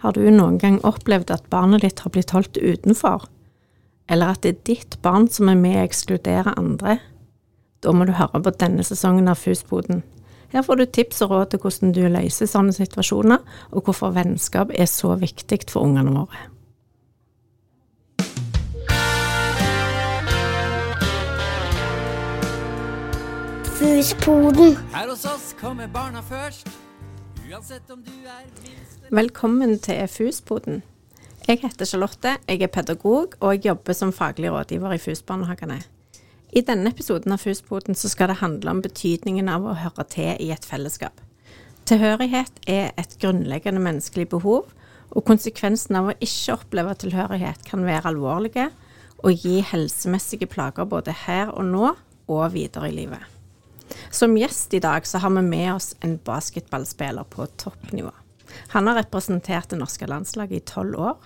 Har du noen gang opplevd at barnet ditt har blitt holdt utenfor? Eller at det er ditt barn som er med å ekskludere andre? Da må du høre på denne sesongen av Fusboden. Her får du tips og råd til hvordan du løser sånne situasjoner, og hvorfor vennskap er så viktig for ungene våre. Fusboden. Her hos oss kommer barna først. Velkommen til FUS-poden. Jeg heter Charlotte, jeg er pedagog, og jeg jobber som faglig rådgiver i FUS-barnehagene. I denne episoden av FUS-poden skal det handle om betydningen av å høre til i et fellesskap. Tilhørighet er et grunnleggende menneskelig behov, og konsekvensen av å ikke oppleve tilhørighet kan være alvorlige og gi helsemessige plager både her og nå og videre i livet. Som gjest i dag så har vi med oss en basketballspiller på toppnivå. Han har representert det norske landslaget i tolv år,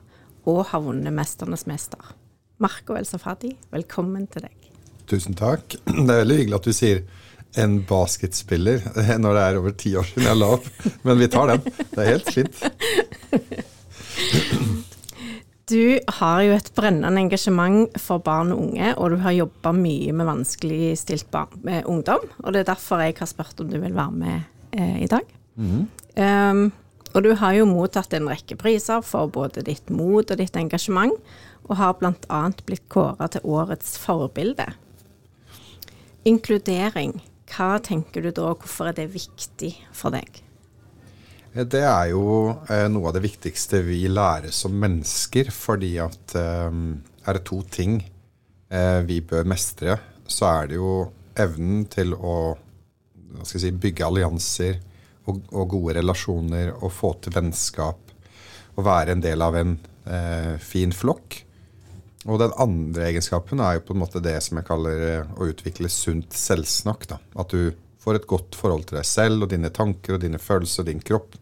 og har vunnet 'Mesternes mester'. Marco El Safadi, velkommen til deg. Tusen takk. Det er veldig hyggelig at du sier en basketspiller når det er over ti år siden jeg la opp. Men vi tar den. Det er helt fint. Du har jo et brennende engasjement for barn og unge, og du har jobba mye med vanskeligstilt barn med ungdom. Og det er derfor jeg har spurt om du vil være med eh, i dag. um, og du har jo mottatt en rekke priser for både ditt mot og ditt engasjement, og har bl.a. blitt kåra til årets forbilde. Inkludering, hva tenker du da, hvorfor er det viktig for deg? Det er jo eh, noe av det viktigste vi lærer som mennesker, fordi at eh, er det to ting eh, vi bør mestre, så er det jo evnen til å si, bygge allianser og, og gode relasjoner og få til vennskap og være en del av en eh, fin flokk. Og den andre egenskapen er jo på en måte det som jeg kaller eh, å utvikle sunt selvsnakk. Da. At du får et godt forhold til deg selv og dine tanker og dine følelser og din kropp.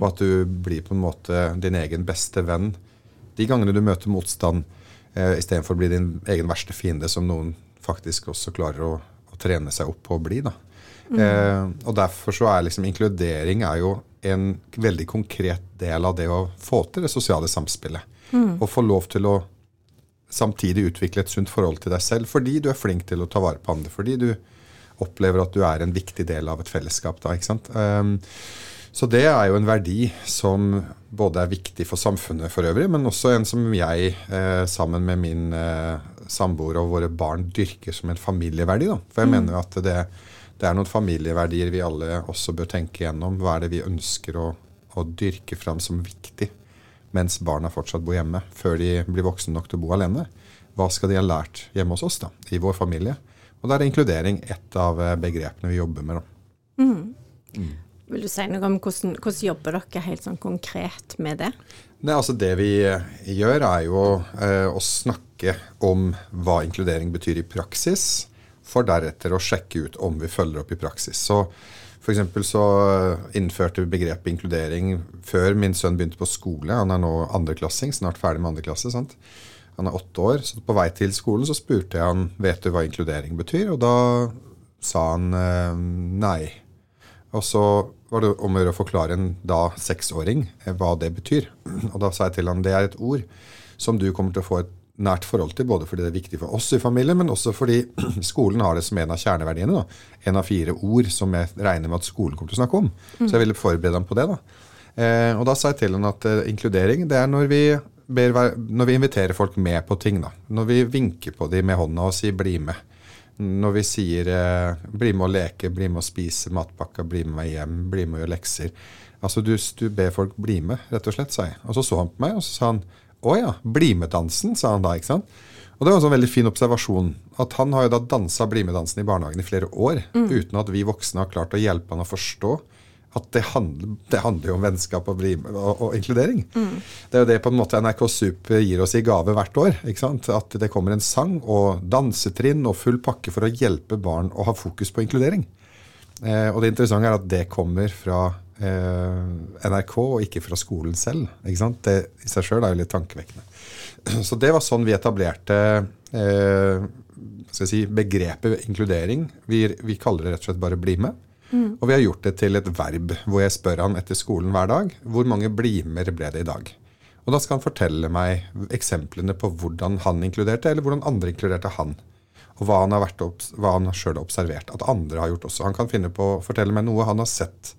Og at du blir på en måte din egen beste venn de gangene du møter motstand, eh, istedenfor å bli din egen verste fiende, som noen faktisk også klarer å, å trene seg opp på å bli. da. Eh, og derfor så er liksom inkludering er jo en veldig konkret del av det å få til det sosiale samspillet. Og få lov til å samtidig utvikle et sunt forhold til deg selv fordi du er flink til å ta vare på andre. Fordi du opplever at du er en viktig del av et fellesskap. da, ikke sant? Um, så det er jo en verdi som både er viktig for samfunnet for øvrig, men også en som jeg eh, sammen med min eh, samboer og våre barn dyrker som en familieverdi. Da. For jeg mener jo at det, det er noen familieverdier vi alle også bør tenke gjennom. Hva er det vi ønsker å, å dyrke fram som viktig mens barna fortsatt bor hjemme, før de blir voksne nok til å bo alene? Hva skal de ha lært hjemme hos oss, da, i vår familie? Og da er inkludering et av eh, begrepene vi jobber med. da. Vil du si noe om hvordan, hvordan jobber dere helt sånn konkret med det? Nei, altså Det vi eh, gjør, er jo eh, å snakke om hva inkludering betyr i praksis, for deretter å sjekke ut om vi følger opp i praksis. Så for så innførte vi begrepet inkludering før min sønn begynte på skole. Han er nå andreklassing, snart ferdig med andreklasse. sant? Han er åtte år. så På vei til skolen så spurte jeg han vet du hva inkludering betyr, og da sa han eh, nei. Og så var det om å gjøre å forklare en da seksåring eh, hva det betyr. Og da sa jeg til han det er et ord som du kommer til å få et nært forhold til, både fordi det er viktig for oss i familien, men også fordi skolen har det som en av kjerneverdiene. Da. En av fire ord som jeg regner med at skolen kommer til å snakke om. Så jeg ville forberede ham på det. da. Eh, og da sa jeg til han at eh, inkludering det er når vi, ber, når vi inviterer folk med på ting. da. Når vi vinker på dem med hånda og sier 'bli med'. Når vi sier eh, 'bli med å leke', 'bli med å spise matpakka', 'bli med meg hjem', 'bli med å gjøre lekser'. Altså du, du ber folk bli med, rett og slett, sa jeg. Og så så han på meg, og så sa han 'Å ja, bli med-dansen', sa han da. ikke sant? Og det var en sånn veldig fin observasjon. At han har jo da dansa Bli med-dansen i barnehagen i flere år, uten at vi voksne har klart å hjelpe han å forstå at det handler, det handler jo om vennskap og, og, og inkludering. Det er jo det på en måte NRK Super gir oss i gave hvert år. At det kommer en sang og dansetrinn og full pakke for å hjelpe barn å ha fokus på inkludering. Eh, og det interessante er at det kommer fra eh, NRK og ikke fra skolen selv. Det i seg sjøl er jo litt tankevekkende. Så det var sånn vi etablerte eh, si, begrepet inkludering. Vi, vi kaller det rett og slett bare 'bli med'. Og vi har gjort det til et verb, hvor jeg spør han etter skolen hver dag hvor mange blimer ble det i dag. Og da skal han fortelle meg eksemplene på hvordan han inkluderte, eller hvordan andre inkluderte han. Og hva han har vært hva han sjøl har observert at andre har gjort også. Han kan finne på å fortelle meg noe han har sett.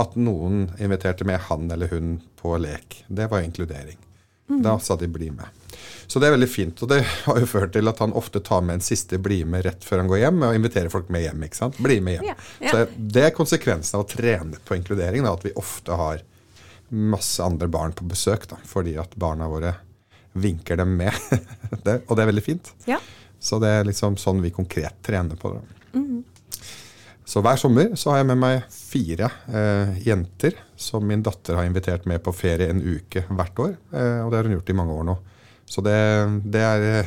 At noen inviterte med han eller hun på lek. Det var inkludering. Da sa de 'bli med'. Så det er veldig fint. Og det har jo ført til at han ofte tar med en siste 'bli med' rett før han går hjem, og inviterer folk med hjem. ikke sant? Bli med hjem. Ja, ja. Så det er konsekvensen av å trene på inkludering. Da, at vi ofte har masse andre barn på besøk, da, fordi at barna våre vinker dem med. det, og det er veldig fint. Ja. Så det er liksom sånn vi konkret trener på det. Så hver sommer så har jeg med meg fire eh, jenter som min datter har invitert med på ferie en uke hvert år. Eh, og det har hun gjort i mange år nå. Så det, det er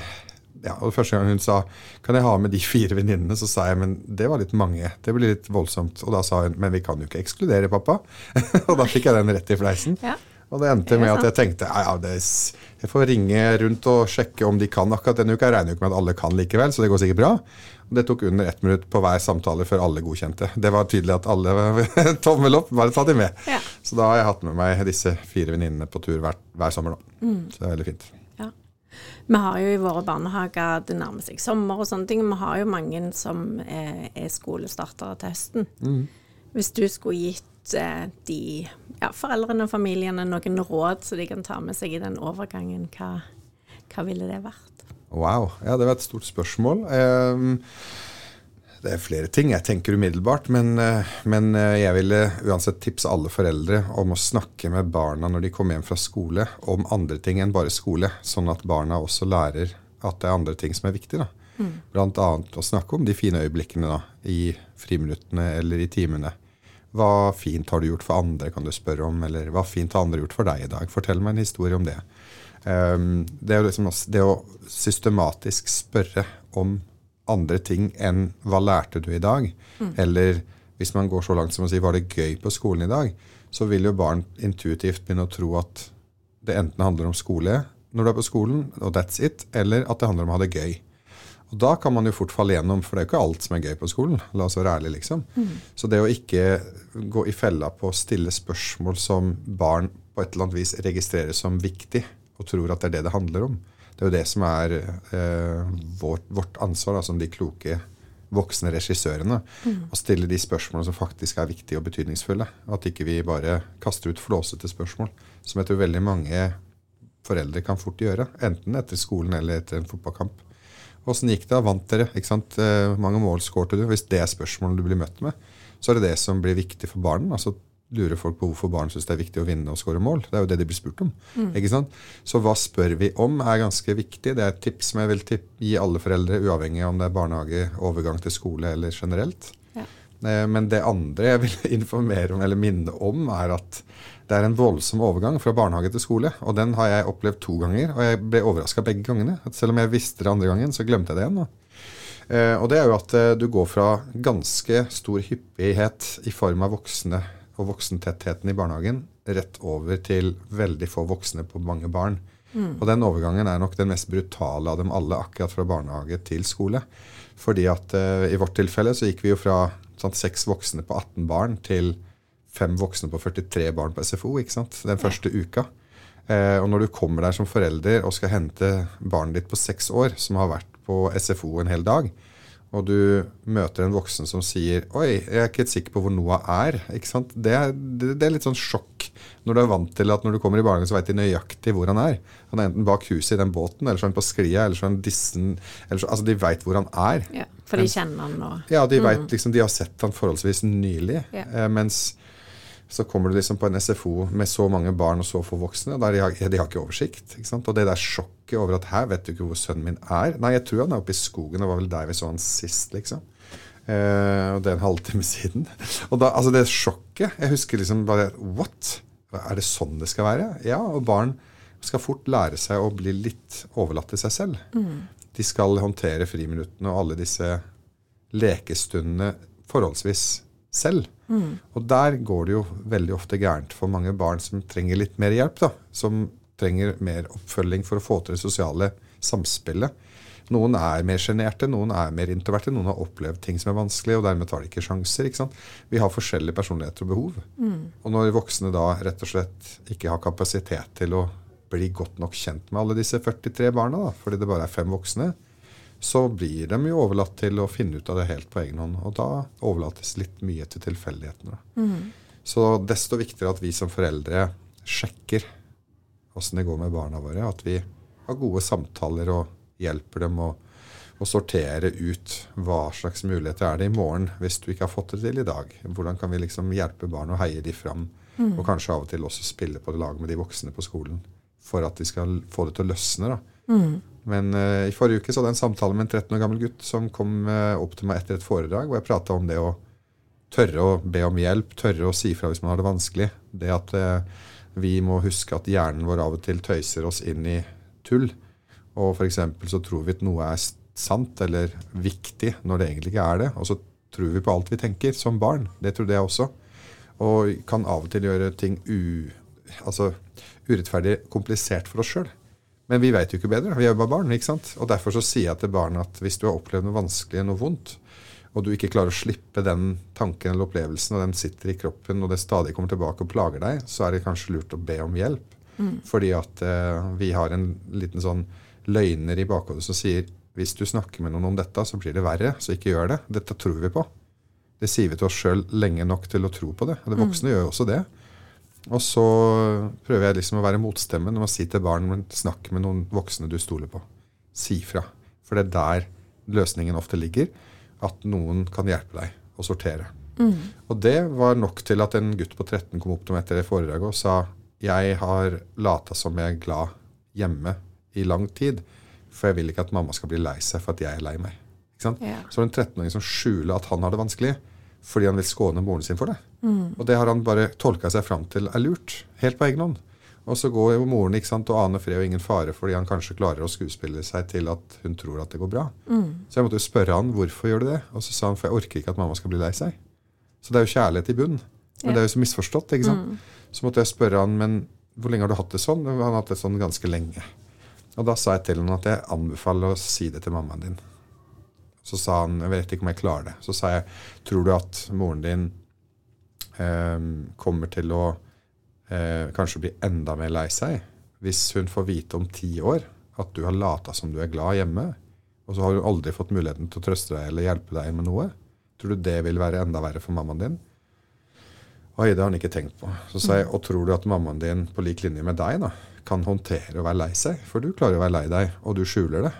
ja, og Første gang hun sa kan jeg ha med de fire venninnene, så sa jeg men det var litt mange. Det blir litt voldsomt. Og da sa hun men vi kan jo ikke ekskludere pappa. og da fikk jeg den rett i fleisen. Ja. Og det endte med at jeg tenkte ja, ja, det jeg får ringe rundt og sjekke om de kan akkurat denne uka. Jeg regner jo ikke med at alle kan likevel, så det går sikkert bra. Og det tok under ett minutt på hver samtale før alle godkjente. Det var tydelig at alle tommel opp, bare ta de med. Ja. Så da har jeg hatt med meg disse fire venninnene på tur hver, hver sommer. nå. Mm. Så det er veldig fint. Vi har jo i våre barnehager, det nærmer seg sommer og sånne ting, vi har jo mange som er, er skolestartere til høsten. Hvis du skulle gitt eh, de ja, foreldrene og familiene noen råd så de kan ta med seg i den overgangen, hva, hva ville det vært? Wow. Ja, det var et stort spørsmål. Ehm, det er flere ting jeg tenker umiddelbart, men, eh, men eh, jeg ville uansett tipse alle foreldre om å snakke med barna når de kommer hjem fra skole, om andre ting enn bare skole, sånn at barna også lærer at det er andre ting som er viktig. da. Blant annet å snakke om de fine øyeblikkene da, i friminuttene eller i timene. Hva fint har du gjort for andre, kan du spørre om. Eller hva fint har andre gjort for deg i dag? Fortell meg en historie om det. Um, det er liksom også det å systematisk spørre om andre ting enn 'hva lærte du i dag'? Eller hvis man går så langt som å si 'var det gøy på skolen i dag'? Så vil jo barn intuitivt begynne å tro at det enten handler om skole når du er på skolen, og that's it, eller at det handler om å ha det gøy. Og da kan man jo fort falle gjennom, for det er jo ikke alt som er gøy på skolen. La oss være ærlige, liksom. Så det å ikke gå i fella på å stille spørsmål som barn på et eller annet vis registrerer som viktig, og tror at det er det det handler om, det er jo det som er eh, vårt, vårt ansvar da, som de kloke voksne regissørene. Å stille de spørsmålene som faktisk er viktige og betydningsfulle. At ikke vi bare kaster ut flåsete spørsmål, som jeg tror veldig mange foreldre kan fort gjøre. Enten etter skolen eller etter en fotballkamp. Åssen gikk det? Vant dere? Ikke sant? Eh, mange mål skårte du? Hvis det er spørsmålet du blir møtt med, så er det det som blir viktig for barn. Altså lurer folk på hvorfor barn syns det er viktig å vinne og skåre mål. Det er jo det de blir spurt om. Ikke sant? Så hva spør vi om, er ganske viktig. Det er et tips som jeg vil gi alle foreldre, uavhengig av om det er barnehage, overgang til skole eller generelt. Ja. Eh, Men det andre jeg vil informere om, eller minne om, er at det er en voldsom overgang fra barnehage til skole. Og den har jeg opplevd to ganger, og jeg ble overraska begge gangene. At selv om jeg visste det andre gangen, så glemte jeg det igjen. Da. Eh, og det er jo at eh, du går fra ganske stor hyppighet i form av voksne og voksentettheten i barnehagen rett over til veldig få voksne på mange barn. Og den overgangen er nok den mest brutale av dem alle, akkurat fra barnehage til skole. Fordi at uh, i vårt tilfelle så gikk vi jo fra sånn, seks voksne på 18 barn til fem voksne på 43 barn på SFO ikke sant? den første uka. Eh, og når du kommer der som forelder og skal hente barnet ditt på seks år, som har vært på SFO en hel dag, og du møter en voksen som sier 'oi, jeg er ikke helt sikker på hvor Noah er'? Det, det, det er litt sånn sjokk når du er vant til at når du kommer i barnehagen, så vet de nøyaktig hvor han er. Han er enten bak huset i den båten, eller så er han på sklia, eller så er han dissen eller så, Altså, de veit hvor han er. Ja, for de kjenner han nå. Ja, de vet liksom, de har sett han forholdsvis nylig. Ja. Eh, mens så kommer du liksom på en SFO med så mange barn og så få voksne, der de har, de har ikke oversikt. Ikke? Og det der sjokket over at her vet du ikke hvor sønnen min er. Nei, jeg tror han er oppe i skogen, det var vel der vi så han sist, liksom. Eh, og det er en halvtime siden. Og da, altså det sjokket Jeg husker liksom bare What? Er det sånn det skal være? Ja, og barn skal fort lære seg å bli litt overlatt til seg selv. De skal håndtere friminuttene og alle disse lekestundene forholdsvis selv. Og der går det jo veldig ofte gærent for mange barn som trenger litt mer hjelp. da, Som trenger mer oppfølging for å få til det sosiale samspillet. Noen er mer sjenerte, noen er mer introverte, noen har opplevd ting som er vanskelig, og dermed tar de ikke sjanser. ikke sant? Vi har forskjellige personligheter og behov. Og når voksne da rett og slett ikke har kapasitet til å bli godt nok kjent med alle disse 43 barna, da, fordi det bare er fem voksne, så blir de jo overlatt til å finne ut av det helt på egen hånd. Og da overlates litt mye til tilfeldighetene. Mm. Så desto viktigere at vi som foreldre sjekker åssen det går med barna våre. At vi har gode samtaler og hjelper dem å, å sortere ut hva slags muligheter er det i morgen hvis du ikke har fått det til i dag. Hvordan kan vi liksom hjelpe barn og heie de fram? Og kanskje av og til også spille på lag med de voksne på skolen for at de skal få det til å løsne. da. Men uh, i forrige uke så hadde jeg en samtale med en 13 år gammel gutt som kom uh, opp til meg etter et foredrag hvor jeg prata om det å tørre å be om hjelp, tørre å si fra hvis man har det vanskelig. Det at uh, vi må huske at hjernen vår av og til tøyser oss inn i tull. Og f.eks. så tror vi at noe er sant eller viktig når det egentlig ikke er det. Og så tror vi på alt vi tenker, som barn. Det trodde jeg også. Og kan av og til gjøre ting u, altså, urettferdig komplisert for oss sjøl. Men vi veit jo ikke bedre. Vi er jo bare barn. ikke sant? Og Derfor så sier jeg til barn at hvis du har opplevd noe vanskelig, noe vondt, og du ikke klarer å slippe den tanken eller opplevelsen, og den sitter i kroppen, og det stadig kommer tilbake og plager deg, så er det kanskje lurt å be om hjelp. Fordi at eh, vi har en liten sånn løgner i bakhodet som sier hvis du snakker med noen om dette, så blir det verre, så ikke gjør det. Dette tror vi på. Det sier vi til oss sjøl lenge nok til å tro på det. Og det voksne gjør jo også det. Og så prøver jeg liksom å være motstemmen og man si til barn men snakk med noen voksne du stoler på. Si fra. For det er der løsningen ofte ligger. At noen kan hjelpe deg å sortere. Og det var nok til at en gutt på 13 kom opp til meg etter det foredraget og sa jeg har lata som jeg er glad hjemme i lang tid, for jeg vil ikke at mamma skal bli lei seg for at jeg er lei meg. Ikke sant? Ja. Så er det en 13-åring som skjuler at han har det vanskelig fordi han vil skåne moren sin for det. Og det har han bare tolka seg fram til er lurt. Helt på egen hånd. Og så går jo moren ikke sant, og aner fred og ingen fare fordi han kanskje klarer å skuespille seg til at hun tror at det går bra. Så jeg måtte jo spørre han hvorfor gjør du det. Og så sa han for jeg orker ikke at mamma skal bli lei seg. Så det er jo kjærlighet i bunn. Men det er jo så misforstått. ikke sant? Så måtte jeg spørre han men hvor lenge har du hatt det sånn. Han har hatt det sånn ganske lenge. Og da sa jeg til han at jeg anbefaler å si det til mammaen din. Så sa han jeg vet ikke om jeg klarer det. Så sa jeg tror du at moren din eh, kommer til å eh, kanskje bli enda mer lei seg hvis hun får vite om ti år at du har lata som du er glad hjemme, og så har hun aldri fått muligheten til å trøste deg eller hjelpe deg med noe? Tror du det vil være enda verre for mammaen din? Oi, det har han ikke tenkt på. Så sa jeg, og tror du at mammaen din på lik linje med deg da, kan håndtere å være lei seg? For du klarer å være lei deg, og du skjuler det.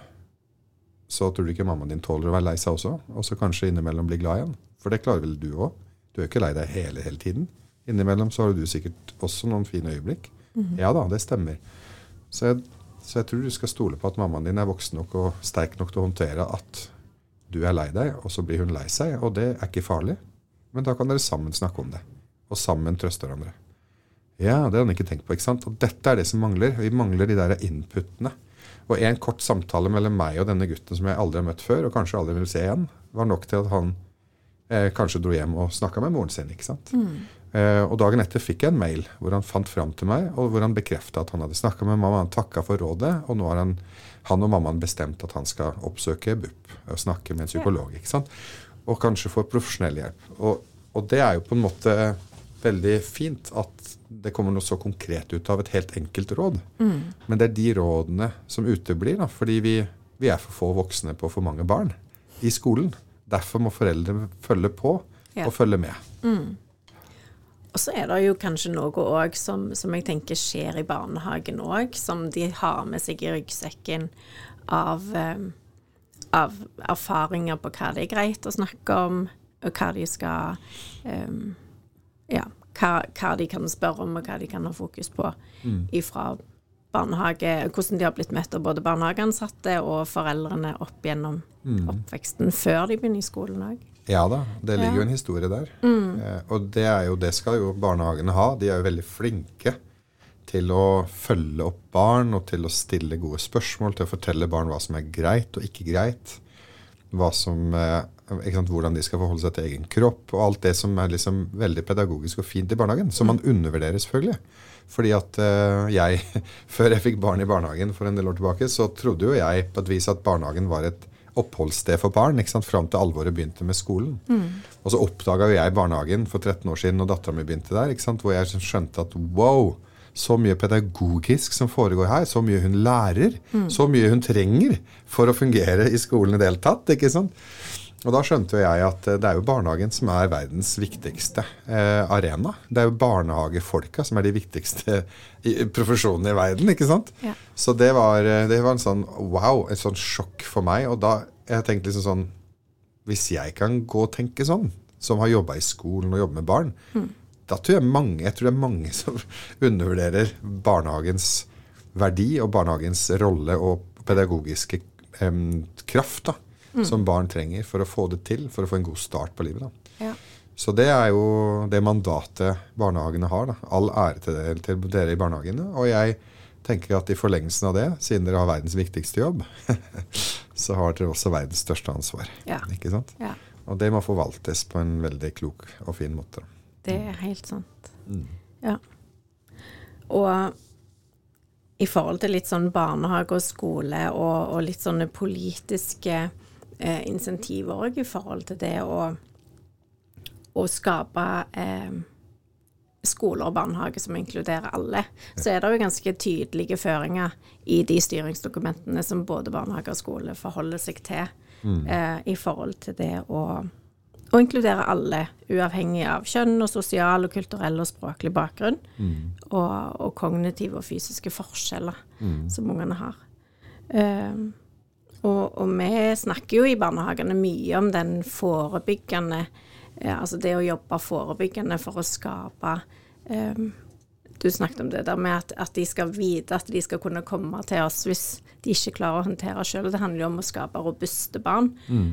Så tror du ikke mammaen din tåler å være lei seg også? Og så kanskje innimellom bli glad igjen? For det klarer vel du òg? Du er ikke lei deg hele, hele tiden. Innimellom så har du sikkert også noen fine øyeblikk. Ja da, det stemmer. Så jeg, så jeg tror du skal stole på at mammaen din er voksen nok og sterk nok til å håndtere at du er lei deg, og så blir hun lei seg. Og det er ikke farlig. Men da kan dere sammen snakke om det. Og sammen trøste hverandre. Ja, det hadde han ikke tenkt på. ikke sant? Og dette er det som mangler. Vi mangler de der inputene. Og en kort samtale mellom meg og denne gutten som jeg aldri har møtt før, og kanskje aldri vil se igjen, var nok til at han eh, kanskje dro hjem og snakka med moren sin. ikke sant? Eh, og dagen etter fikk jeg en mail hvor han fant fram til meg, og hvor han bekrefta at han hadde snakka med mamma. Han takka for rådet, og nå har han, han og mammaen bestemt at han skal oppsøke BUP og snakke med en psykolog. ikke sant? Og kanskje få profesjonell hjelp. Og, og det er jo på en måte veldig fint at det kommer noe så konkret ut av et helt enkelt råd. Men det er de rådene som uteblir, da, fordi vi, vi er for få voksne på for mange barn i skolen. Derfor må foreldre følge på Ja. og følge med. Og så er det jo kanskje noe òg som, som jeg tenker skjer i barnehagen òg, som de har med seg i ryggsekken av, eh, av erfaringer på hva det er greit å snakke om, og hva de skal eh, Ja, hva, hva de kan spørre om, og hva de kan ha fokus på ifra barnehage. Hvordan de har blitt møtt av både barnehageansatte og foreldrene opp gjennom oppveksten før de begynner i skolen òg. Ja da, det ligger Ja. jo en historie der. Eh, og det, jo, det skal jo barnehagene ha. De er jo veldig flinke til å følge opp barn og til å stille gode spørsmål, til å fortelle barn hva som er greit og ikke greit. Hva som eh, sant, hvordan de skal forholde seg til egen kropp, og alt det som er liksom veldig pedagogisk og fint i barnehagen. Som man undervurderer, selvfølgelig. Fordi at uh, jeg, før jeg fikk barn i barnehagen for en del år tilbake, så trodde jo jeg på et vis at barnehagen var et oppholdssted for barn. ikke sant, Fram til alvoret begynte med skolen. Og så oppdaga jo jeg barnehagen for 13 år siden, og dattera mi begynte der. ikke sant, Hvor jeg skjønte at wow, så mye pedagogisk som foregår her. Så mye hun lærer. Så mye hun trenger for å fungere i skolen i det hele tatt. ikke sant? Og da skjønte jo jeg at eh, det er jo barnehagen som er verdens viktigste eh, arena. Det er jo barnehagefolka som er de viktigste profesjonene i verden, ikke sant? Ja. Så det var, eh, det var en sånn wow, et sånn sjokk for meg. Og da jeg tenkte liksom sånn Hvis jeg kan gå og tenke sånn, som har jobba i skolen og jobber med barn, da tror jeg mange, jeg tror det er mange som undervurderer barnehagens verdi og barnehagens rolle og pedagogiske eh, kraft da, som barn trenger for å få det til, for å få en god start på livet. da. Ja. Så det er jo det mandatet barnehagene har. da. All ære til dere, til dere i barnehagene. Og jeg tenker at i forlengelsen av det, siden dere har verdens viktigste jobb, så har dere også verdens største ansvar. Ja. Ikke sant? ja. Og det må forvaltes på en veldig klok og fin måte. Det er helt sant. Ja. Og i forhold til litt sånn barnehage og skole og, og litt sånne politiske eh, insentiver òg i forhold til det å, å skape eh, skoler og barnehage som inkluderer alle, så er det jo ganske tydelige føringer i de styringsdokumentene som både barnehage og skole forholder seg til, eh, i forhold til det å å inkludere alle, uavhengig av kjønn og sosial og kulturell og språklig bakgrunn, og, og kognitive og fysiske forskjeller som ungene har. Um, og, og vi snakker jo i barnehagene mye om den forebyggende eh, Altså det å jobbe forebyggende for å skape eh, Du snakket om det der med at, at de skal vite at de skal kunne komme til oss hvis de ikke klarer å håndtere sjøl. Det handler jo om å skape robuste barn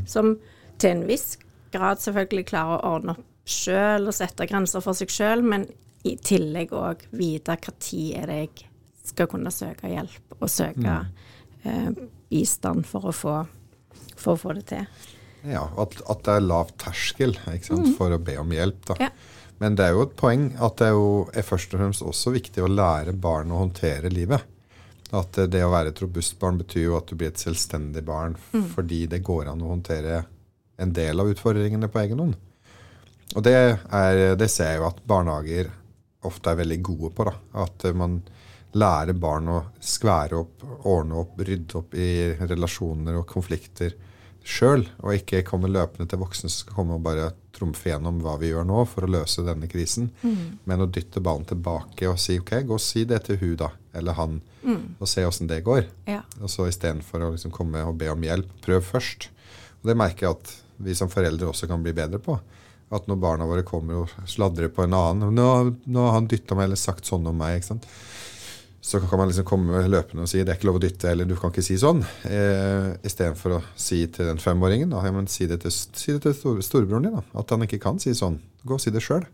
som til en viss grad selvfølgelig klarer å ordne opp sjøl og sette grenser for seg sjøl, men i tillegg òg vite tid er det jeg skal kunne søke hjelp og søke eh, bistand for å, få, for å få det til. Ja, at, at det er lav terskel sant, for å be om hjelp. da. Ja. Men det er jo et poeng at det er jo er først og fremst også viktig å lære barn å håndtere livet. At det å være et robust barn betyr jo at du blir et selvstendig barn fordi det går an å håndtere en del av utfordringene på egen hånd. Og det, er, det ser jeg jo at barnehager ofte er veldig gode på. da. At man lærer barn å skvære opp, ordne opp, rydde opp i relasjoner og konflikter sjøl, og ikke komme løpende til voksne som skal komme og bare trumfe gjennom hva vi gjør nå for å løse denne krisen, men å dytte ballen tilbake og si OK, gå og si det til hun da, eller han, og se åssen det går. Ja. Og så istedenfor å liksom komme og be om hjelp, prøv først. Og det merker jeg at vi som foreldre også kan bli bedre på. At når barna våre kommer og sladrer på en annen 'Nå, nå har han dytta meg eller sagt sånn om meg.' ikke sant? Så kan man liksom komme løpende og si 'det er ikke lov å dytte', eller 'du kan ikke si sånn'. Eh, Istedenfor å si til den femåringen da, ja, men si det til, si det til store, storebroren din. da, At han ikke kan si sånn. Gå og si det sjøl.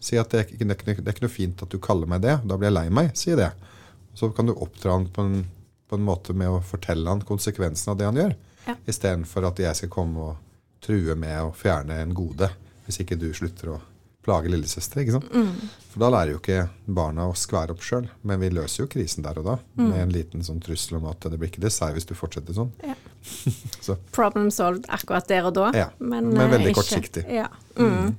Si at det er, ikke, det, er det er ikke noe fint at du kaller meg det. Da blir jeg lei meg. Si det. Så kan du oppdra han på en, på en måte med å fortelle han konsekvensen av det han gjør. Ja. Istedenfor at jeg skal komme og true med å fjerne en gode hvis ikke du slutter å plage lillesøster. ikke sant? For da lærer jo ikke barna å skvære opp sjøl. Men vi løser jo krisen der og da med en liten sånn trussel om at det blir ikke dessert hvis du fortsetter sånn. Ja. Så Problem solved akkurat der og da, Ja, men, men eh, veldig ikke- kortsiktig. Ja. Mm.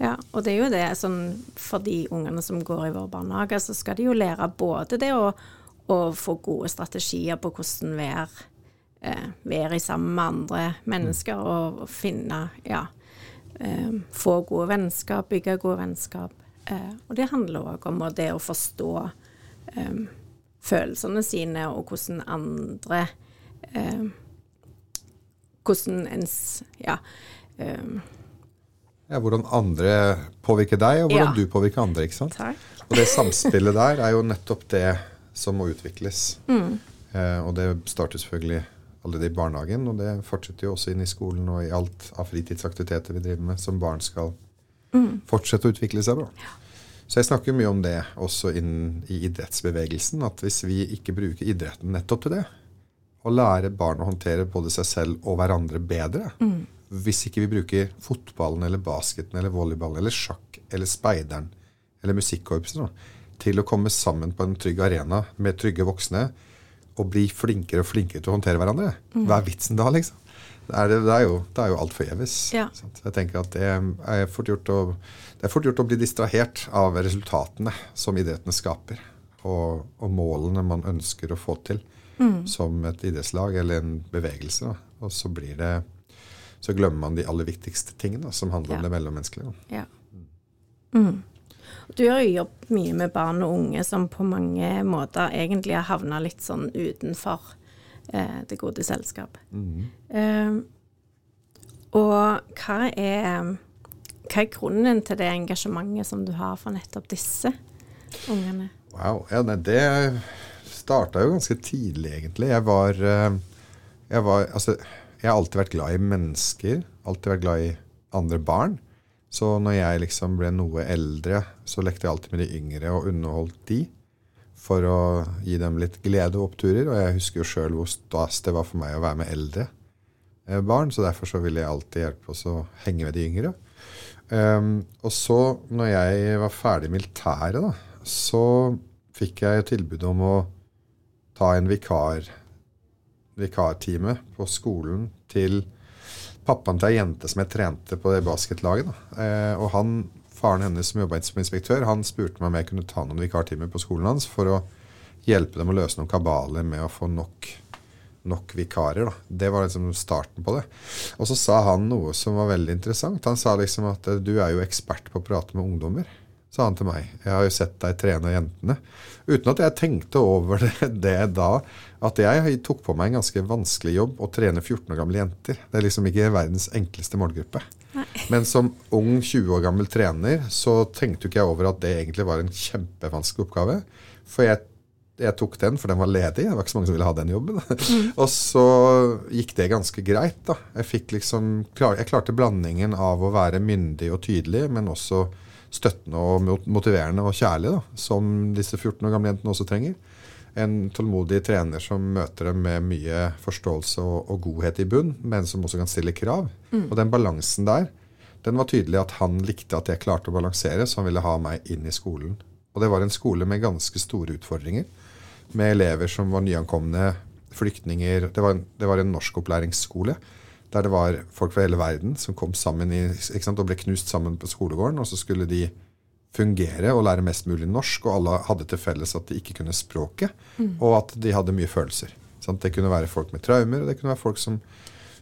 ja. Og det er jo det, sånn for de ungene som går i vår barnehage, så skal de jo lære både det å, å få gode strategier på hvordan være, eh, være sammen med andre mennesker og, og finne Ja. Eh, få gode vennskap, bygge gode vennskap. Eh, og det handler òg om det å forstå eh, følelsene sine, og hvordan andre Hvordan ens Ja. ja, hvordan andre påvirker deg, og hvordan Ja. du påvirker andre. ikke sant? takk. Og det samspillet der er jo nettopp det som må utvikles. Eh, og det starter selvfølgelig allerede i barnehagen, og det fortsetter jo også inn i skolen og i alt av fritidsaktiviteter vi driver med, som barn skal fortsette å utvikle seg på. Så jeg snakker mye om det også innen i idrettsbevegelsen, at hvis vi ikke bruker idretten nettopp til det, å lære barn å håndtere både seg selv og hverandre bedre. Hvis ikke vi bruker fotballen eller basketen eller volleyballen eller sjakk eller speideren eller musikkorpset til å komme sammen på en trygg arena med trygge voksne og bli flinkere og flinkere til å håndtere hverandre. Hva er vitsen da, liksom? Det er, det, er jo, det er jo alt forgjeves. Ja. Jeg tenker at det er, fort gjort å, det er fort gjort å bli distrahert av resultatene som idrettene skaper. Og, og målene man ønsker å få til som et idrettslag eller en bevegelse. Da. Og så blir det så glemmer man de aller viktigste tingene da, som handler Ja. om det mellommenneskelige. Ja. Mm. Du har jo jobbet mye med barn og unge som på mange måter egentlig har havna litt sånn utenfor eh, det gode selskap. Eh, og hva er, hva er grunnen til det engasjementet som du har for nettopp disse ungene? Wow. Ja, nei, det starta jo ganske tidlig, egentlig. Jeg var, eh, jeg var Altså, jeg har alltid vært glad i mennesker. Alltid vært glad i andre barn. Så når jeg liksom ble noe eldre, så lekte jeg alltid med de yngre og underholdt de. For å gi dem litt glede og oppturer. Og jeg husker jo sjøl hvor stas det var for meg å være med eldre eh, barn. Så derfor så ville jeg alltid hjelpe oss å henge med de yngre. Um, og så, når jeg var ferdig i militæret, da, så fikk jeg tilbud om å ta en vikar, vikartime på skolen til pappaen til ei jente som jeg trente på det basketlaget. Eh, og han, faren hennes som jobba som inspektør, han spurte meg om jeg kunne ta noen vikartimer på skolen hans for å hjelpe dem å løse noen kabaler med å få nok, nok vikarer. Da. Det var liksom starten på det. Og så sa han noe som var veldig interessant. Han sa liksom at du er jo ekspert på å prate med ungdommer sa han til meg. Jeg har jo sett deg trene jentene. Uten at jeg tenkte over det, det da, at jeg tok på meg en ganske vanskelig jobb å trene 14 år gamle jenter. Det er liksom ikke verdens enkleste målgruppe. Men som ung 20 år gammel trener så tenkte ikke jeg over at det egentlig var en kjempevanskelig oppgave. For jeg, jeg tok den, for den var ledig. Det var ikke så mange som ville ha den jobben. og så gikk det ganske greit. da. Jeg, liksom, klar, jeg klarte blandingen av å være myndig og tydelig, men også støttende og motiverende og kjærlig, da, som disse 14 år gamle jentene også trenger. En tålmodig trener som møter dem med mye forståelse og, og godhet i bunn, men som også kan stille krav. Og den balansen der, den var tydelig at han likte at jeg klarte å balansere, så han ville ha meg inn i skolen. Og det var en skole med ganske store utfordringer, med elever som var nyankomne, flyktninger. Det var en, det var en norskopplæringsskole der det var folk fra hele verden som kom sammen i, sant, og ble knust sammen på skolegården. Og så skulle de fungere og lære mest mulig norsk, og alle hadde til felles at de ikke kunne språket, og at de hadde mye følelser. Sant? Det kunne være folk med traumer, og det kunne være folk som,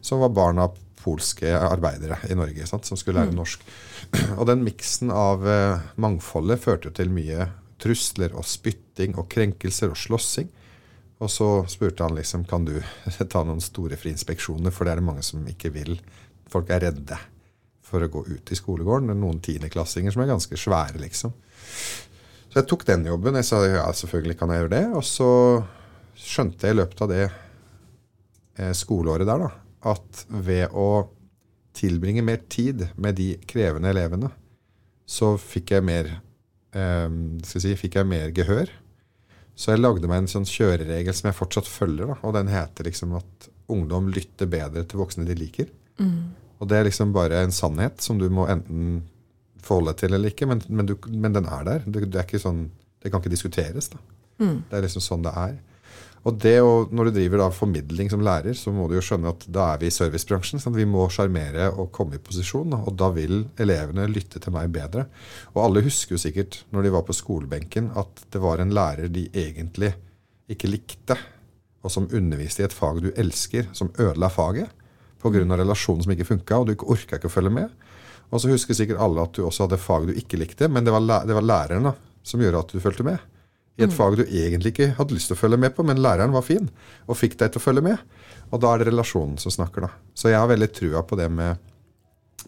som var barn av polske arbeidere i Norge, sant? som skulle lære norsk. Og den miksen av eh, mangfoldet førte jo til mye trusler og spytting og krenkelser og slåssing. Og så spurte han liksom kan du ta noen store friinspeksjoner, for det er det mange som ikke vil. Folk er redde for å gå ut i skolegården. Det er noen tiendeklassinger som er ganske svære, liksom. Så jeg tok den jobben. Jeg sa ja, selvfølgelig kan jeg gjøre det. Og så skjønte jeg i løpet av det eh, skoleåret der da, at ved å tilbringe mer tid med de krevende elevene, så fikk jeg mer, eh, si, fikk jeg mer gehør. Så jeg lagde meg en sånn kjøreregel som jeg fortsatt følger, da, og den heter liksom at ungdom lytter bedre til voksne de liker. Og det er liksom bare en sannhet som du må enten forholde deg til eller ikke, men, men, du, men den er der. Det, det, er ikke sånn, det kan ikke diskuteres. da. Det er liksom sånn det er. Og det å, når du driver da formidling som lærer, så må du jo skjønne at da er vi i servicebransjen. sånn at Vi må sjarmere og komme i posisjon, og da vil elevene lytte til meg bedre. Og alle husker jo sikkert når de var på skolebenken, at det var en lærer de egentlig ikke likte, og som underviste i et fag du elsker, som ødela faget pga. relasjonen som ikke funka, og du orka ikke å følge med. Og så husker sikkert alle at du også hadde fag du ikke likte, men det var, det var læreren da, som gjorde at du fulgte med. I et fag du egentlig ikke hadde lyst til å følge med på, men læreren var fin og fikk deg til å følge med. Og da er det relasjonen som snakker, da. Så jeg har veldig trua på det med,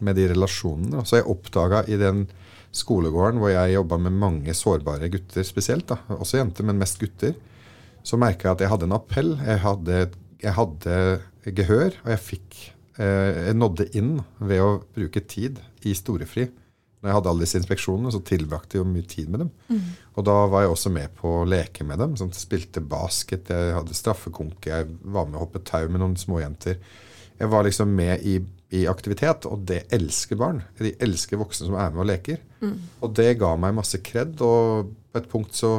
med de relasjonene. da. Så jeg oppdaga i den skolegården hvor jeg jobba med mange sårbare gutter spesielt, da, også jenter, men mest gutter, så merka jeg at jeg hadde en appell. Jeg hadde, jeg hadde gehør, og jeg fikk eh, Jeg nådde inn ved å bruke tid i storefri når jeg hadde alle disse inspeksjonene, så tilbrakte jeg jo mye tid med dem. Og da var jeg også med på å leke med dem. Sånn, spilte basket, jeg hadde straffekonke, jeg var med å hoppe tau med noen småjenter. Jeg var liksom med i, i aktivitet, og det elsker barn. De elsker voksne som er med og leker. Og det ga meg masse kred, og på et punkt så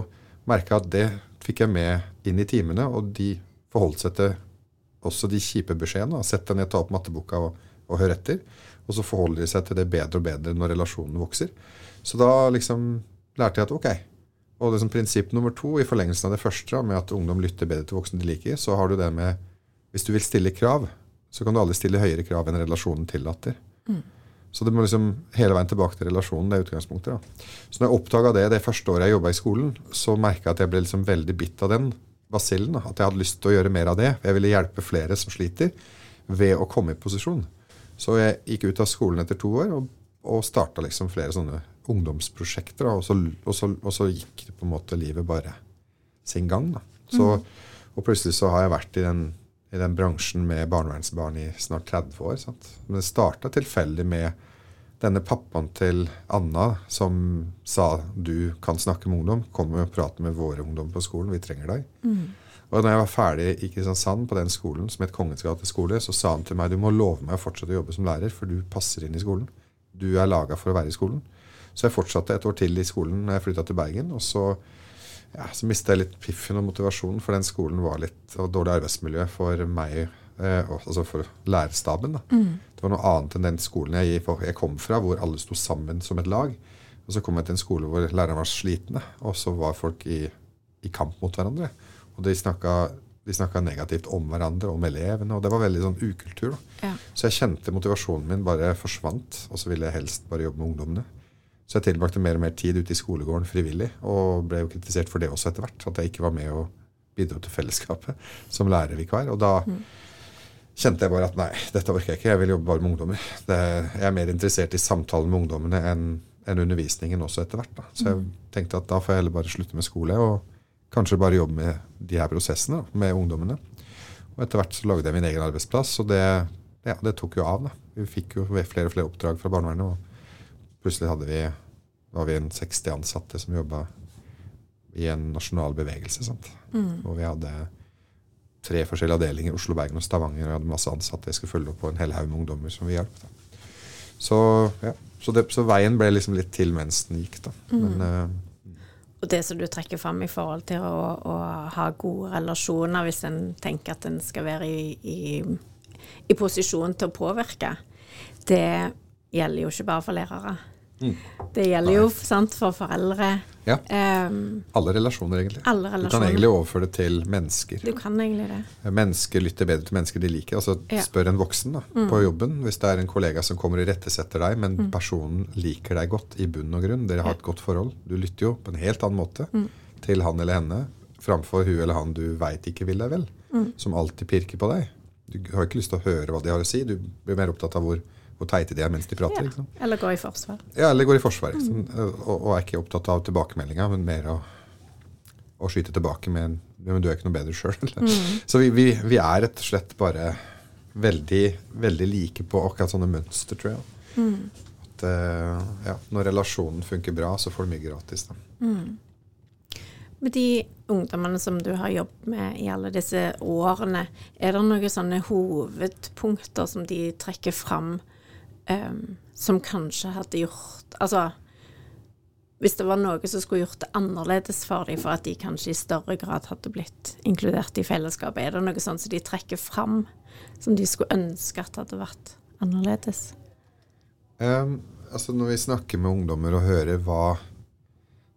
merka jeg at det fikk jeg med inn i timene, og de forholdt seg til også de kjipe beskjedene. Sett deg ned, ta opp matteboka og, og hør etter. Og så forholder de seg til det bedre og bedre når relasjonen vokser. Så da liksom lærte jeg at ok. Og liksom prinsipp nummer to i forlengelsen av det første, med at ungdom lytter bedre til voksne de liker, så har du det med Hvis du vil stille krav, så kan du aldri stille høyere krav enn relasjonen tillater. Så det må liksom hele veien tilbake til relasjonen. det er utgangspunktet da. Så når jeg oppdaga det det første året jeg jobba i skolen, så merka jeg at jeg ble liksom veldig bitt av den basillen. At jeg hadde lyst til å gjøre mer av det. Jeg ville hjelpe flere som sliter, ved å komme i posisjon. Så jeg gikk ut av skolen etter to år og, og starta liksom flere sånne ungdomsprosjekter. Og, så, og, så, og så gikk det på en måte livet bare sin gang. Da. Så, Og plutselig så har jeg vært i den, i den bransjen med barnevernsbarn i snart 30 år. Sant? Men det starta tilfeldig med denne pappaen til Anna som sa du kan snakke med ungdom, kom og prate med våre ungdom på skolen, vi trenger deg. Og når jeg var ferdig i Kristiansand på den skolen, som het Kongens gate skole, så sa han til meg du må love meg å fortsette å jobbe som lærer, for du passer inn i skolen. Du er laga for å være i skolen. Så jeg fortsatte et år til i skolen når jeg flytta til Bergen. Og så, ja, så mista jeg litt piffen og motivasjonen, for den skolen var litt og dårlig arbeidsmiljø for meg, eh, og- altså for lærerstaben. Da. Det var noe annet enn den skolen jeg, jeg kom fra, hvor alle sto sammen som et lag. Og så kom jeg til en skole hvor lærerne var slitne, og så var folk i, i kamp mot hverandre. Og de snakka, negativt om hverandre, om elevene, og det var veldig sånn ukultur. Ja. Så jeg kjente motivasjonen min bare forsvant, og så ville jeg helst bare jobbe med ungdommene. Så jeg tilbrakte mer og mer tid ute i skolegården frivillig, og ble jo kritisert for det også etter hvert. At jeg ikke var med og bidro til fellesskapet som lærervikar. Og da kjente jeg bare at nei, dette orker jeg ikke. Jeg vil jobbe bare med ungdommer. Det, jeg er mer interessert i samtalen med ungdommene enn en undervisningen også etter hvert. Da. Så jeg tenkte at da får jeg heller bare slutte med skole, og kanskje bare jobbe med de her prosessene da, med ungdommene. Og etter hvert så lagde jeg min egen arbeidsplass, og det, ja, det tok jo av. da. Vi fikk jo flere og flere oppdrag fra barnevernet, og plutselig hadde vi, var vi en 60 ansatte som jobba i en nasjonal bevegelse. Sant? Og vi hadde tre forskjellige avdelinger, Oslo, Bergen og Stavanger. Og jeg hadde masse ansatte jeg skulle følge opp på en hel haug med ungdommer som vi hjalp. Så, ja. så, det, så veien ble liksom litt til mens den gikk, da. Men uh, Og det som du trekker fram i forhold til å, å ha gode relasjoner, hvis en tenker at en skal være i, i, i posisjon til å påvirke, det gjelder jo ikke bare for lærere. Det gjelder jo sant, for foreldre. ja, Um, alle relasjoner, egentlig. alle Du kan egentlig overføre det til mennesker. Du kan egentlig det. Mennesker lytter bedre til mennesker de liker. Altså Ja. Spør en voksen da, på jobben hvis det er en kollega som kommer og irettesetter deg, men personen liker deg godt i bunn og grunn. Dere har et godt forhold. Du lytter jo på en helt annen måte til han eller henne framfor hun eller han du veit ikke vil deg vel. Som alltid pirker på deg. Du har ikke lyst til å høre hva de har å si. Du blir mer opptatt av hvor, hvor teite de er mens de prater. Ja. Liksom. Eller går i forsvar. Ja, eller går i forsvar. Liksom. Og, og er ikke opptatt av tilbakemeldinga, men mer å, å skyte tilbake med en Men du er ikke noe bedre sjøl. Så vi, vi, vi er rett og slett bare veldig, veldig like på akkurat sånne mønster, tror jeg. At, eh, ja, når relasjonen funker bra, så får du mye gratis. Da. Med de ungdommene som du har jobbet med i alle disse årene, er det noen sånne hovedpunkter som de trekker fram em, som kanskje hadde gjort Altså hvis det var noe som skulle gjort det annerledes for dem, for at de kanskje i større grad hadde blitt inkludert i fellesskapet, er det noe sånt som de trekker fram, som de skulle ønske at hadde vært annerledes? Um, altså når vi snakker med ungdommer og hører hva,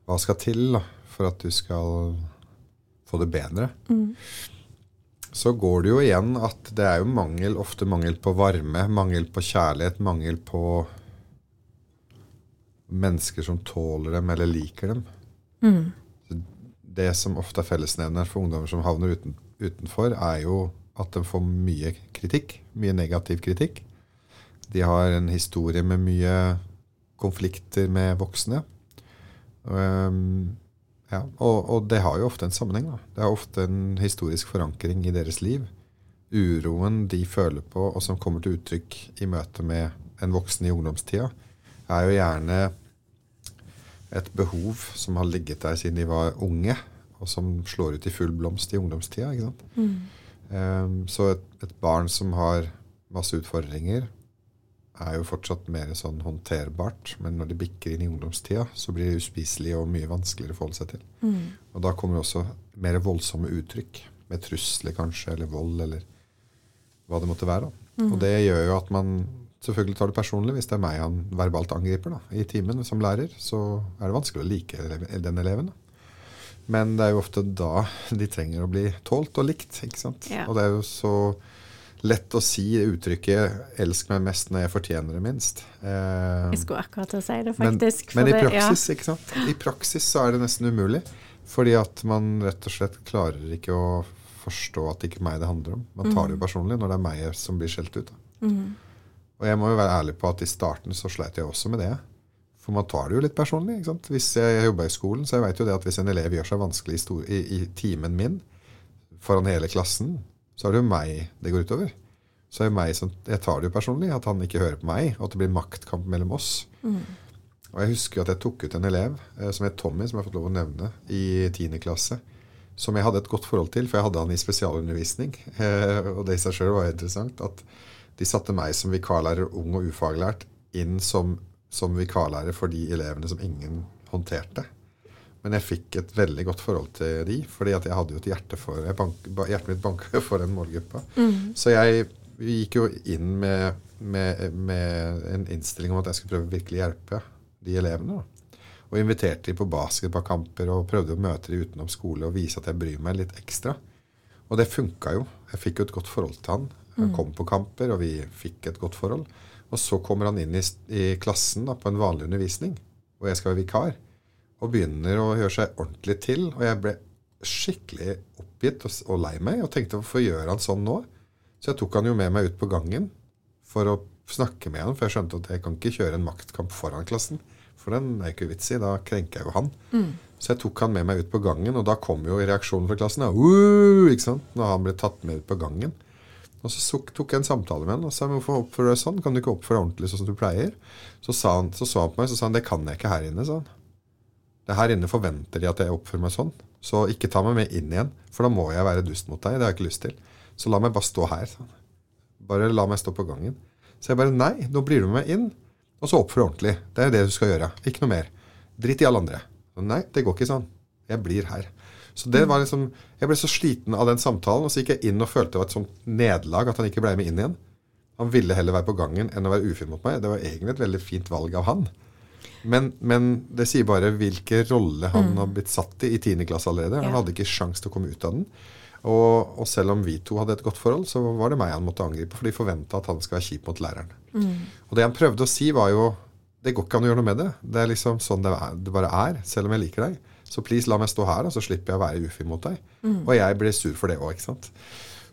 hva skal til da, for at du skal få det bedre, så går det jo igjen at det er jo mangel, ofte mangel på varme, mangel på kjærlighet, mangel på mennesker som tåler dem eller liker dem. Mm. Det som ofte er fellesnevner for ungdommer som havner uten, utenfor, er jo at de får mye kritikk, mye negativ kritikk. De har en historie med mye konflikter med voksne. Um, ja, og, og det har jo ofte en sammenheng. Da. Det har ofte en historisk forankring i deres liv. Uroen de føler på, og som kommer til uttrykk i møte med en voksen i ungdomstida, er jo gjerne et behov som har ligget der siden de var unge, og som slår ut i full blomst i ungdomstida. ikke sant? Um, så et, et barn som har masse utfordringer, er jo fortsatt mer sånn håndterbart. Men når de bikker inn i ungdomstida, så blir det uspiselig og mye vanskeligere å forholde seg til. Og da kommer også mer voldsomme uttrykk, med trusler kanskje, eller vold, eller hva det måtte være. da. Og det gjør jo at man selvfølgelig tar det personlig hvis det er meg han verbalt angriper da, i timen som lærer. Så er det vanskelig å like den eleven. da. Men det er jo ofte da de trenger å bli tålt og likt. ikke sant? Ja. Og det er jo så lett å si uttrykket 'elsk meg mest når jeg fortjener det minst'. Eh, Jeg skulle akkurat til å si det, faktisk. men for i det- praksis, ikke sant? I praksis så er det nesten umulig. Fordi at man rett og slett klarer ikke å forstå at det ikke er meg det handler om. Man tar det jo personlig når det er meg som blir skjelt ut. Da. Og jeg må jo være ærlig på at i starten så sleit jeg også med det. For man tar det jo litt personlig. ikke sant? Hvis jeg jobba i skolen, så jeg vet jo det at hvis en elev gjør seg vanskelig i, i, i timen min foran hele klassen, så er det jo meg det går utover. Så er det meg som, Jeg tar det jo personlig, at han ikke hører på meg, og at det blir maktkamp mellom oss. Og jeg husker at jeg tok ut en elev eh, som het Tommy, som jeg har fått lov å nevne, i 10. klasse. Som jeg hadde et godt forhold til, for jeg hadde han i spesialundervisning. Eh, og det i seg sjøl var interessant. At de satte meg som vikarlærer, ung og ufaglært, inn som, som vikarlærer for de elevene som ingen håndterte. Men jeg fikk et veldig godt forhold til de, fordi at jeg hadde jo et hjerte for bank, Hjertet mitt banka for den målgruppa. Så jeg gikk jo inn med, med, med en innstilling om at jeg skulle prøve virkelig hjelpe de elevene. Og inviterte de på basketballkamper og prøvde å møte de utenom skole og vise at jeg bryr meg litt ekstra. Og det funka jo. Jeg fikk jo et godt forhold til han. Han kom på kamper, og vi fikk et godt forhold. Og så kommer han inn i, i klassen da, på en vanlig undervisning, og jeg skal være vikar. Og begynner å gjøre seg ordentlig til. Og jeg ble skikkelig oppgitt og, og lei meg, og tenkte hvorfor gjør han sånn nå? Så jeg tok han jo med meg ut på gangen for å snakke med han, for jeg skjønte at jeg kan ikke kjøre en maktkamp foran klassen. For den er ikke vits i, da krenker jeg jo han. Så jeg tok han med meg ut på gangen, og da kom jo reaksjonen fra klassen. Da, sant? Når han ble tatt med ut på gangen. Og så tok jeg en samtale med han og sa hvorfor oppfører du deg sånn? Kan du ikke oppføre deg ordentlig sånn som du pleier? Så, sa han, så så han på meg så sa han, det kan jeg ikke her inne. sa han. Her inne forventer de at jeg oppfører meg sånn. Så ikke ta meg med inn igjen, for da må jeg være dust mot deg. Det har jeg ikke lyst til. Så la meg bare stå her. Bare la meg stå på gangen. Så jeg bare nei, nå blir du med meg inn, og så oppfør deg ordentlig. Det er det du skal gjøre. Ikke noe mer. Drit i alle andre. Så, nei, det går ikke sånn. Jeg blir her. Så det var liksom, Jeg ble så sliten av den samtalen, og så gikk jeg inn og følte det var et sånt nederlag at han ikke ble med inn igjen. Han ville heller være på gangen enn å være ufin mot meg. Det var egentlig et veldig fint valg av han. Men, men det sier bare hvilken rolle han har blitt satt i i 10. klasse allerede. Han Ja. hadde ikke sjans til å komme ut av den. Og, og selv om vi to hadde et godt forhold, så var det meg han måtte angripe, for de forventa at han skal være kjip mot læreren. Og det han prøvde å si, var jo Det går ikke an å gjøre noe med det. Det er liksom sånn det, er, det bare er, selv om jeg liker deg. Så please, la meg stå her, og så slipper jeg å være ufin mot deg. Og jeg ble sur for det òg, ikke sant.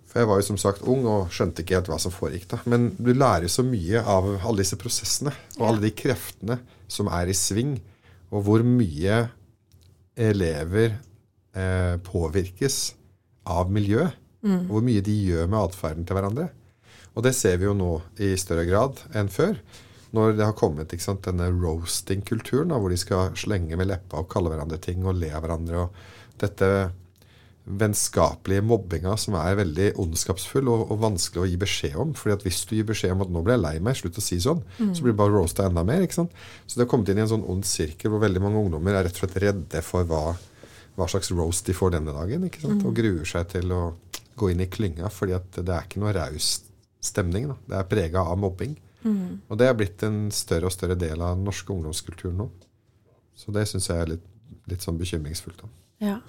For jeg var jo som sagt ung og skjønte ikke helt hva som foregikk da. Men du lærer så mye av alle disse prosessene og alle de kreftene som er i sving, og hvor mye elever eh, påvirkes av miljø. Og hvor mye de gjør med atferden til hverandre. Og det ser vi jo nå i større grad enn før. Når det har kommet sant, denne roasting-kulturen, hvor de skal slenge med leppa og kalle hverandre ting og le av hverandre. og dette vennskapelige mobbinga som er veldig ondskapsfull og, og vanskelig å gi beskjed om. fordi at hvis du gir beskjed om at 'nå ble jeg lei meg', slutt å si sånn, så blir det bare roasta enda mer. ikke sant? Så det har kommet inn i en sånn ond sirkel hvor veldig mange ungdommer er rett og slett redde for hva, hva slags roast de får denne dagen. ikke sant? Og gruer seg til å gå inn i klynga, fordi at det er ikke noe raus stemning. da. Det er prega av mobbing. Og det er blitt en større og større del av den norske ungdomskulturen nå. Så det syns jeg er litt, litt sånn bekymringsfullt. da. Ja.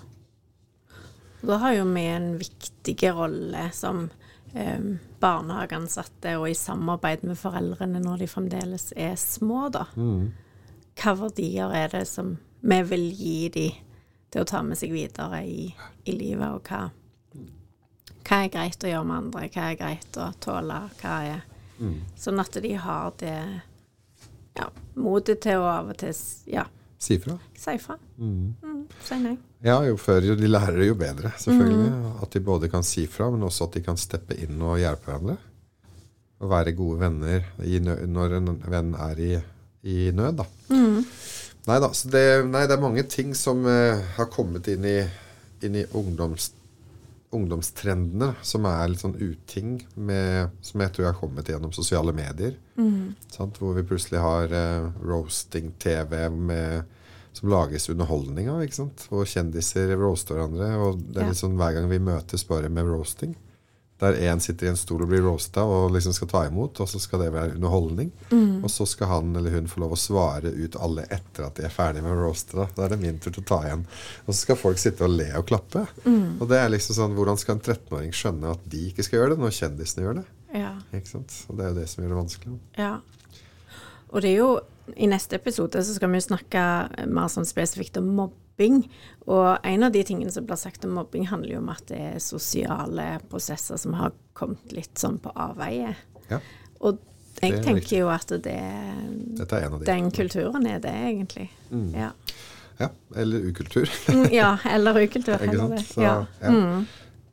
Da har jo vi en viktig rolle som eh, barnehageansatte og i samarbeid med foreldrene når de fremdeles er små, da. Hva verdier er det som vi vil gi de til å ta med seg videre i, i livet, og hva, hva er greit å gjøre med andre, hva er greit å tåle, hva er Sånn at de har det ja, motet til å av og til ja, Si fra. si ifra. Mm, si nei. Ja, jo før de lærer, jo bedre, selvfølgelig. At de både kan si fra, men også at de kan steppe inn og hjelpe hverandre. Og være gode venner i, nø- når en venn er i, i nød, da. Nei da, så det, nei, det er mange ting som uh, har kommet inn i, inn i ungdoms, ungdomstrendene, som er litt sånn uting, med, som jeg tror har kommet gjennom sosiale medier. Sant? Hvor vi plutselig har eh, roasting-TV som lages underholdning av. Hvor kjendiser roaster hverandre. Og det er litt sånn hver gang vi møtes bare med roasting. Der én sitter i en stol og blir roasta og liksom skal ta imot, og så skal det være underholdning. Og så skal han eller hun få lov å svare ut alle etter at de er ferdig med å roaste. Da. da er det min tur til å ta igjen. Og så skal folk sitte og le og klappe. Og det er liksom sånn, Hvordan skal en 13-åring skjønne at de ikke skal gjøre det, når kjendisene gjør det? Ja. Ikke sant? Og det er jo det som gjør det vanskelig. ja. Og det er jo I neste episode så skal vi snakke mer sånn spesifikt om mobbing. Og en av de tingene som blir sagt om mobbing, handler jo om at det er sosiale prosesser som har kommet litt sånn på avveie. Ja, Og jeg er tenker jo at det, Dette er en av de. den kulturen er det, egentlig. Ja. Ja, Eller ukultur. Mm, ja, eller ukultur. Ikke sant? Så, Ja. ja.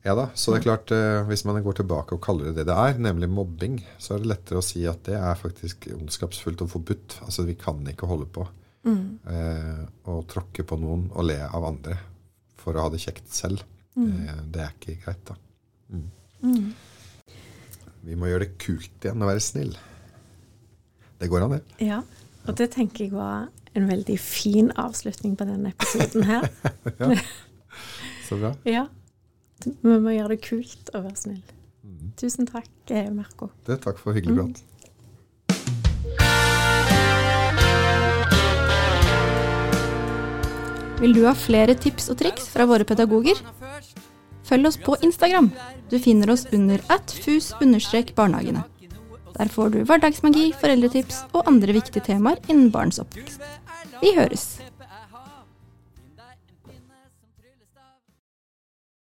ja da, så det er klart, eh, hvis man går tilbake og kaller det det det er, nemlig mobbing, så er det lettere å si at det er faktisk ondskapsfullt og forbudt. Altså vi kan ikke holde på eh, å tråkke på noen og le av andre for å ha det kjekt selv. Eh, det er ikke greit, da. Mm. Vi må gjøre det kult igjen å være snill. Det går an, det. ja. Og det tenker jeg var en veldig fin avslutning på denne episoden her. ja. Så bra. Ja. Vi må gjøre det kult å være snill. Tusen takk, eh, Merko. Det, takk for hyggelig prat. Vil du ha flere tips og triks fra våre pedagoger? Følg oss på Instagram. Du finner oss under at fus-barnehagene. Der får du hverdagsmagi, foreldretips og andre viktige temaer innen barns oppvekst. Vi høres!